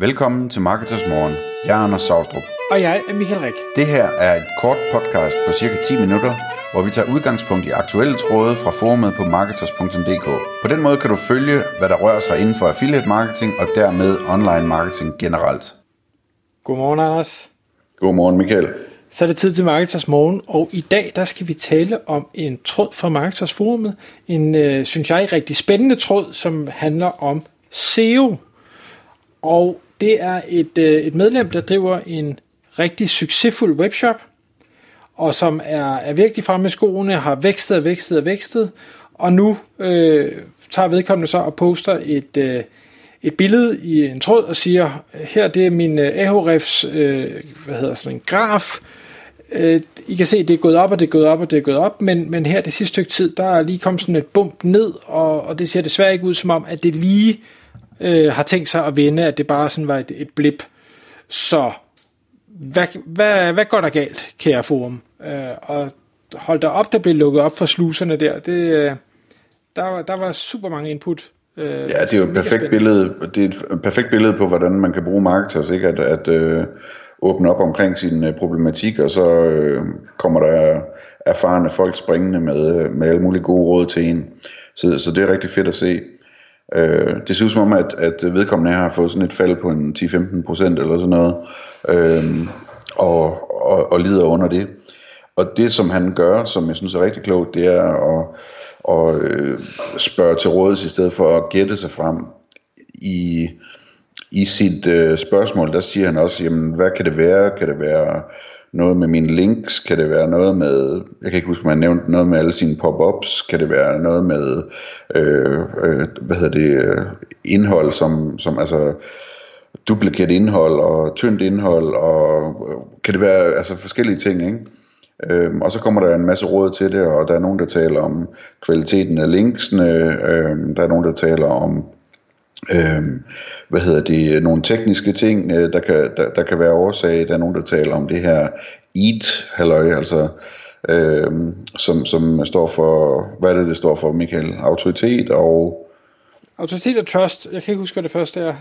Velkommen til Marketers Morgen. Jeg er Anders Saustrup. Og jeg er Michael Rik. Det her er et kort podcast på cirka 10 minutter, hvor vi tager udgangspunkt i aktuelle tråde fra forumet på marketers.dk. På den måde kan du følge, hvad der rører sig inden for affiliate marketing og dermed online marketing generelt. Godmorgen, Anders. Godmorgen, Michael. Så er det tid til Marketers Morgen, og i dag der skal vi tale om en tråd fra Marketers Forumet. En, øh, synes jeg, rigtig spændende tråd, som handler om SEO. Og det er et, øh, et medlem, der driver en rigtig succesfuld webshop, og som er, er virkelig fremme i skoene, har vækstet og vækstet og vækstet, og nu øh, tager vedkommende så og poster et, øh, et billede i en tråd og siger, her det er min øh, Ahrefs, øh, hvad hedder sådan en graf, øh, I kan se, det er gået op, og det er gået op, og det er gået op, men, men her det sidste stykke tid, der er lige kommet sådan et bump ned, og, og det ser desværre ikke ud som om, at det lige øh, har tænkt sig at vende, at det bare sådan var et, et blip. Så hvad, hvad, hvad går der galt, kære forum? Øh, og hold da op, der blev lukket op for sluserne der. Det, øh, der, var, der var super mange input. Øh, ja, det er jo et perfekt billede, det er et perfekt billede på, hvordan man kan bruge marketers, ikke? At, at øh, åbne op omkring sin øh, problematik, og så øh, kommer der erfarne folk springende med, med alle mulige gode råd til en. Så, så det er rigtig fedt at se. Øh, det ser ud som om, at, at vedkommende her har fået sådan et fald på en 10-15 procent eller sådan noget, øh, og, og, og lider under det. Og det, som han gør, som jeg synes er rigtig klogt, det er at, at øh, spørge til råds i stedet for at gætte sig frem i, i sit øh, spørgsmål. Der siger han også, jamen, hvad kan det være? Kan det være noget med mine links? Kan det være noget med, jeg kan ikke huske, om nævnte noget med alle sine pop-ups? Kan det være noget med, øh, øh, hvad hedder det, øh, indhold, som, som altså duplicate indhold og tyndt indhold, og øh, kan det være altså forskellige ting, ikke? Øhm, og så kommer der en masse råd til det, og der er nogen, der taler om kvaliteten af linksene, øhm, der er nogen, der taler om øhm, hvad hedder det, nogle tekniske ting, øh, der kan, der, der kan være årsag. Der er nogen, der taler om det her EAT, halløj, altså, øhm, som, som står for, hvad er det, det står for, Michael? Autoritet og... Autoritet og trust. Jeg kan ikke huske, hvad det første er.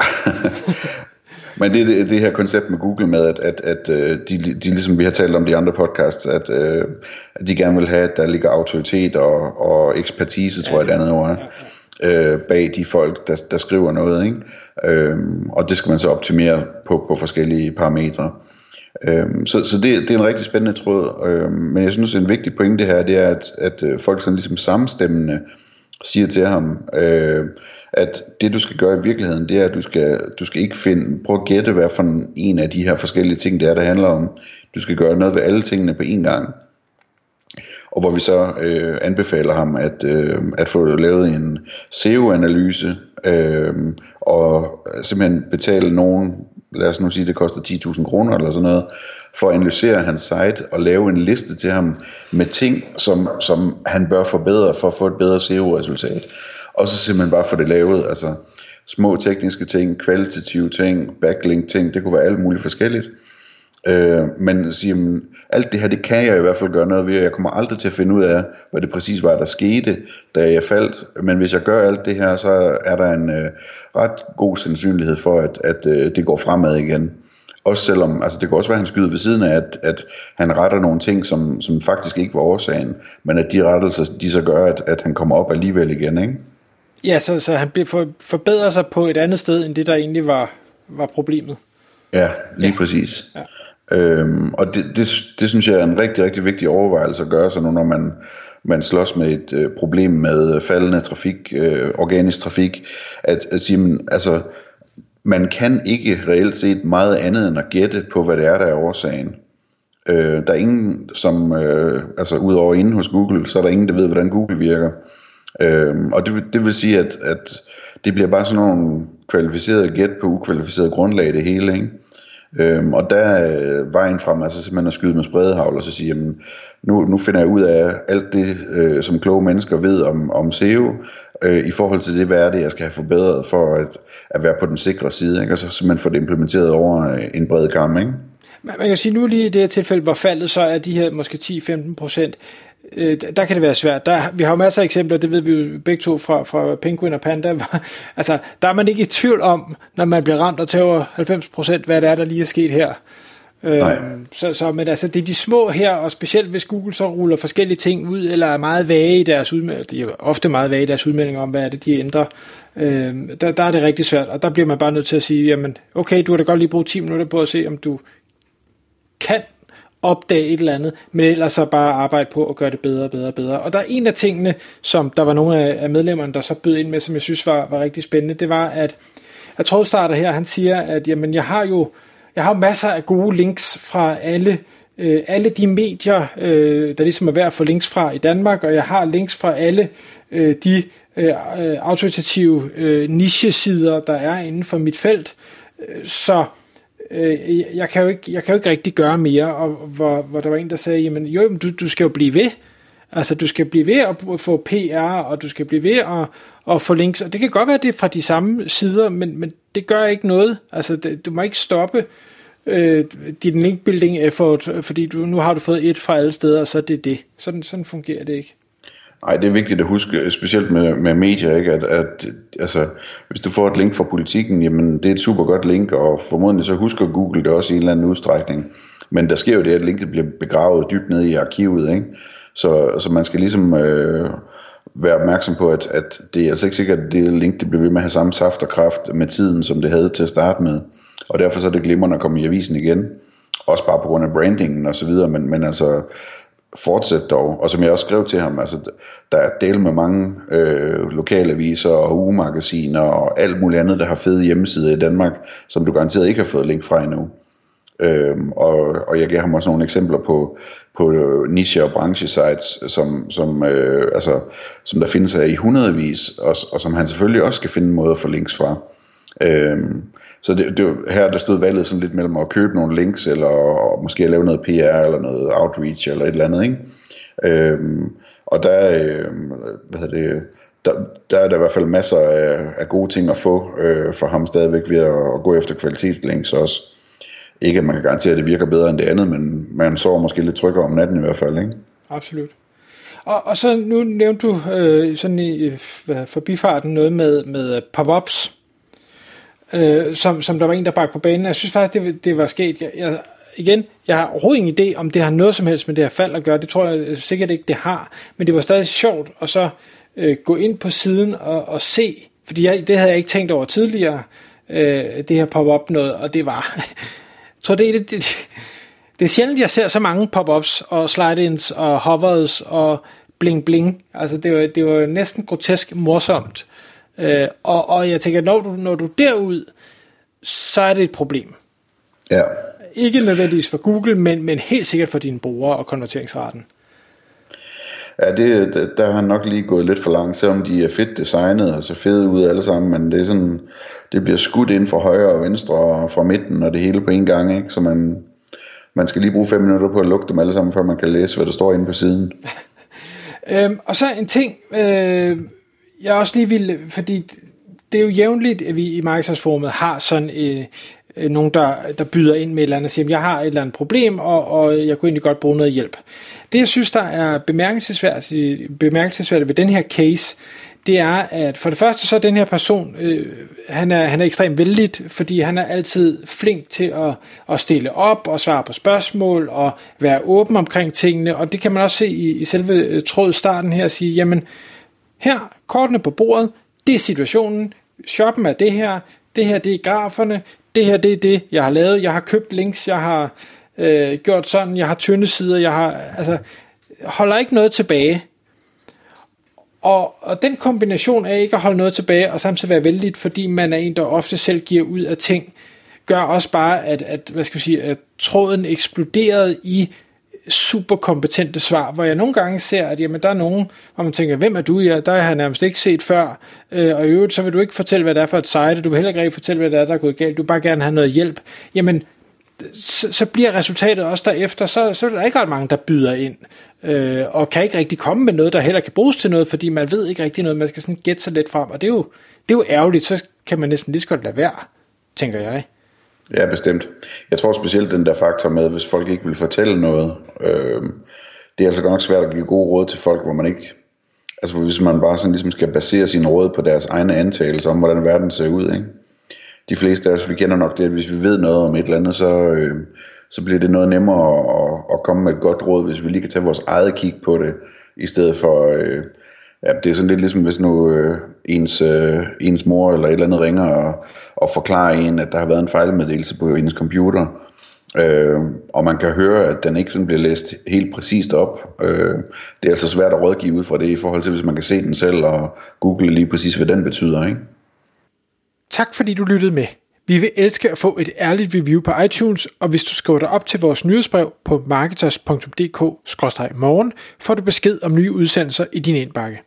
Men det det, det her koncept med Google med, at, at, at øh, de, de, ligesom vi har talt om de andre podcasts, at, øh, at de gerne vil have, at der ligger autoritet og, og ekspertise, tror ja, jeg det andet ord er. Ja, ja øh, bag de folk, der, der skriver noget. Ikke? Øhm, og det skal man så optimere på, på forskellige parametre. Øhm, så så det, det er en rigtig spændende tråd. Øhm, men jeg synes, en vigtig pointe her, det er, at, at øh, folk sådan ligesom samstemmende siger til ham, øh, at det du skal gøre i virkeligheden, det er, at du skal, du skal ikke finde, prøv at gætte, hvad for en af de her forskellige ting, det er, der handler om. Du skal gøre noget ved alle tingene på én gang og hvor vi så øh, anbefaler ham at, øh, at få lavet en SEO-analyse øh, og simpelthen betale nogen, lad os nu sige, det koster 10.000 kroner eller sådan noget, for at analysere hans site og lave en liste til ham med ting, som, som han bør forbedre for at få et bedre SEO-resultat. Og så simpelthen bare få det lavet, altså små tekniske ting, kvalitative ting, backlink ting, det kunne være alt muligt forskelligt. Øh, men siger, man, alt det her, det kan jeg i hvert fald gøre noget ved, og jeg kommer aldrig til at finde ud af, hvad det præcis var, der skete, da jeg faldt. Men hvis jeg gør alt det her, så er der en øh, ret god sandsynlighed for, at, at øh, det går fremad igen. Også selvom, altså det kan også være, at han skyder ved siden af, at, at han retter nogle ting, som, som faktisk ikke var årsagen, men at de rettelser, de så gør, at, at han kommer op alligevel igen, ikke? Ja, så, så han for, forbedrer sig på et andet sted, end det, der egentlig var, var problemet. Ja, lige ja. præcis. Ja. Øhm, og det, det, det synes jeg er en rigtig, rigtig vigtig overvejelse at gøre sig nu, når man, man slås med et øh, problem med faldende trafik, øh, organisk trafik, at, at sige, men, altså, man kan ikke reelt set meget andet end at gætte på, hvad det er, der er årsagen. Øh, der er ingen, som, øh, altså udover inde hos Google, så er der ingen, der ved, hvordan Google virker. Øh, og det, det vil sige, at, at det bliver bare sådan nogle kvalificerede gæt på ukvalificeret grundlag det hele, ikke? Øhm, og der er vejen frem altså simpelthen at skyde med spredehavl og så sige, jamen, nu, nu finder jeg ud af alt det, øh, som kloge mennesker ved om, om SEO, øh, i forhold til det, hvad er det, jeg skal have forbedret for at, at være på den sikre side, ikke? og så simpelthen få det implementeret over øh, en bred kamp. Ikke? Man kan sige, nu lige i det her tilfælde, hvor faldet så er de her måske 10-15 procent, øh, der kan det være svært. Der, vi har jo masser af eksempler, det ved vi jo begge to fra, fra Penguin og Panda. altså, der er man ikke i tvivl om, når man bliver ramt og tager 90%, hvad det er, der lige er sket her. Øhm, så, så, men altså, det er de små her, og specielt hvis Google så ruller forskellige ting ud, eller er meget vage i deres udmeldinger, de er ofte meget vage i deres udmeldinger om, hvad er det, de ændrer, øhm, der, der er det rigtig svært, og der bliver man bare nødt til at sige, jamen, okay, du har da godt lige brugt 10 minutter på at se, om du kan opdage et eller andet, men ellers så bare arbejde på at gøre det bedre og bedre og bedre. Og der er en af tingene, som der var nogle af medlemmerne, der så bød ind med, som jeg synes var, var rigtig spændende, det var, at jeg tror starter her, han siger, at jamen, jeg har jo jeg har masser af gode links fra alle øh, alle de medier, øh, der ligesom er værd at få links fra i Danmark, og jeg har links fra alle øh, de øh, øh autoritative øh, der er inden for mit felt. Øh, så øh, jeg, kan jo ikke, jeg kan jo ikke rigtig gøre mere, og hvor, hvor der var en, der sagde, jamen jo, du, du skal jo blive ved. Altså, du skal blive ved at få PR, og du skal blive ved at, at få links, og det kan godt være, det er fra de samme sider, men, men det gør ikke noget. Altså, det, du må ikke stoppe øh, din linkbuilding effort, fordi du, nu har du fået et fra alle steder, og så er det det. Sådan, sådan fungerer det ikke. Nej, det er vigtigt at huske, specielt med, med medier, ikke? At, at altså, hvis du får et link fra politikken, jamen det er et super godt link, og formodentlig så husker Google det også i en eller anden udstrækning. Men der sker jo det, at linket bliver begravet dybt ned i arkivet, ikke? Så, så man skal ligesom øh, være opmærksom på, at, at det er altså ikke sikkert, at det link det bliver ved med at have samme saft og kraft med tiden, som det havde til at starte med. Og derfor så er det glimrende at komme i avisen igen. Også bare på grund af brandingen og så videre, men, men altså fortsæt dog. Og som jeg også skrev til ham, altså, der er del med mange øh, lokalaviser og ugemagasiner og alt muligt andet, der har fede hjemmesider i Danmark, som du garanteret ikke har fået link fra endnu. Øhm, og, og jeg giver ham også nogle eksempler på, på øh, niche- og branchesites, som, som, øh, altså, som der findes af i hundredvis, og, og som han selvfølgelig også skal finde en måde at få links fra. Øhm, så det, det, her der stod valget sådan lidt mellem at købe nogle links, eller måske at lave noget PR, eller noget outreach, eller et eller andet, ikke? Øhm, og der, øh, hvad hedder det, der, der er der i hvert fald masser af, af gode ting at få øh, for ham stadigvæk ved at, at gå efter kvalitetslinks også. Ikke at man kan garantere, at det virker bedre end det andet, men man sover måske lidt tryggere om natten i hvert fald, ikke? Absolut. Og, og så nu nævnte du øh, sådan i forbifarten noget med, med pop-ups øh, som, som der var en, der bragte på banen. Jeg synes faktisk, det, det var sket. Jeg, jeg, igen, jeg har overhovedet ingen idé, om det har noget som helst med det her fald at gøre. Det tror jeg sikkert ikke, det har. Men det var stadig sjovt at så øh, gå ind på siden og, og se, fordi jeg, det havde jeg ikke tænkt over tidligere, øh, det her pop-up noget, og det var, jeg tror det er det, det, det er sjældent, jeg ser så mange pop-ups og slide-ins og hovers og bling-bling. Altså det var, det var næsten grotesk morsomt. Øh, og, og jeg tænker, når du, når du derud, så er det et problem. Ja. Ikke nødvendigvis for Google, men, men helt sikkert for dine brugere og konverteringsraten. Ja, det, der har han nok lige gået lidt for langt, selvom de er fedt designet og ser fede ud alle sammen, men det er sådan, det bliver skudt ind fra højre og venstre og fra midten og det hele på en gang, ikke? så man, man skal lige bruge fem minutter på at lukke dem alle sammen, før man kan læse, hvad der står inde på siden. øhm, og så en ting, øh, jeg også lige vil, fordi det er jo jævnligt, at vi i markedsforumet har sådan øh, øh, nogen, der, der byder ind med et eller andet og siger, jeg har et eller andet problem, og, og jeg kunne egentlig godt bruge noget hjælp. Det, jeg synes, der er bemærkelsesværdigt, bemærkelsesværdigt ved den her case, det er, at for det første så er den her person, øh, han, er, han er ekstremt vældig, fordi han er altid flink til at, at stille op og svare på spørgsmål og være åben omkring tingene, og det kan man også se i, i selve øh, tråd starten her, og sige, jamen, her, kortene på bordet, det er situationen, shoppen er det her, det her det er graferne, det her det er det, jeg har lavet, jeg har købt links, jeg har øh, gjort sådan, jeg har tynde sider, jeg har, altså, holder ikke noget tilbage. Og, og den kombination af ikke at holde noget tilbage, og samtidig være vældig, fordi man er en, der ofte selv giver ud af ting, gør også bare, at, at, hvad skal jeg sige, at tråden eksploderede i super kompetente svar, hvor jeg nogle gange ser, at jamen, der er nogen, hvor man tænker, hvem er du? Ja, der har jeg nærmest ikke set før, øh, og i øvrigt, så vil du ikke fortælle, hvad det er for et site, du vil heller ikke rigtig fortælle, hvad det er, der er gået galt, du vil bare gerne have noget hjælp. Jamen, så, så bliver resultatet også derefter, så, så er der ikke ret mange, der byder ind, øh, og kan ikke rigtig komme med noget, der heller kan bruges til noget, fordi man ved ikke rigtig noget, man skal sådan gætte sig lidt frem, og det er jo, det er jo ærgerligt, så kan man næsten lige så godt lade være, tænker jeg. Ja, bestemt. Jeg tror specielt den der faktor med, hvis folk ikke vil fortælle noget, øh, det er altså godt nok svært at give gode råd til folk, hvor man ikke, altså hvis man bare sådan ligesom skal basere sine råd på deres egne antagelser om, hvordan verden ser ud, ikke? De fleste af os, vi kender nok det, at hvis vi ved noget om et eller andet, så, øh, så bliver det noget nemmere at, at komme med et godt råd, hvis vi lige kan tage vores eget kig på det, i stedet for, øh, ja, det er sådan lidt ligesom hvis nu øh, ens, øh, ens mor eller et eller andet ringer og, og forklarer en, at der har været en fejlmeddelelse på ens computer, øh, og man kan høre, at den ikke sådan bliver læst helt præcist op. Øh, det er altså svært at rådgive ud fra det i forhold til, hvis man kan se den selv og google lige præcis, hvad den betyder. Ikke? Tak fordi du lyttede med. Vi vil elske at få et ærligt review på iTunes, og hvis du skriver dig op til vores nyhedsbrev på marketers.dk-morgen, får du besked om nye udsendelser i din indbakke.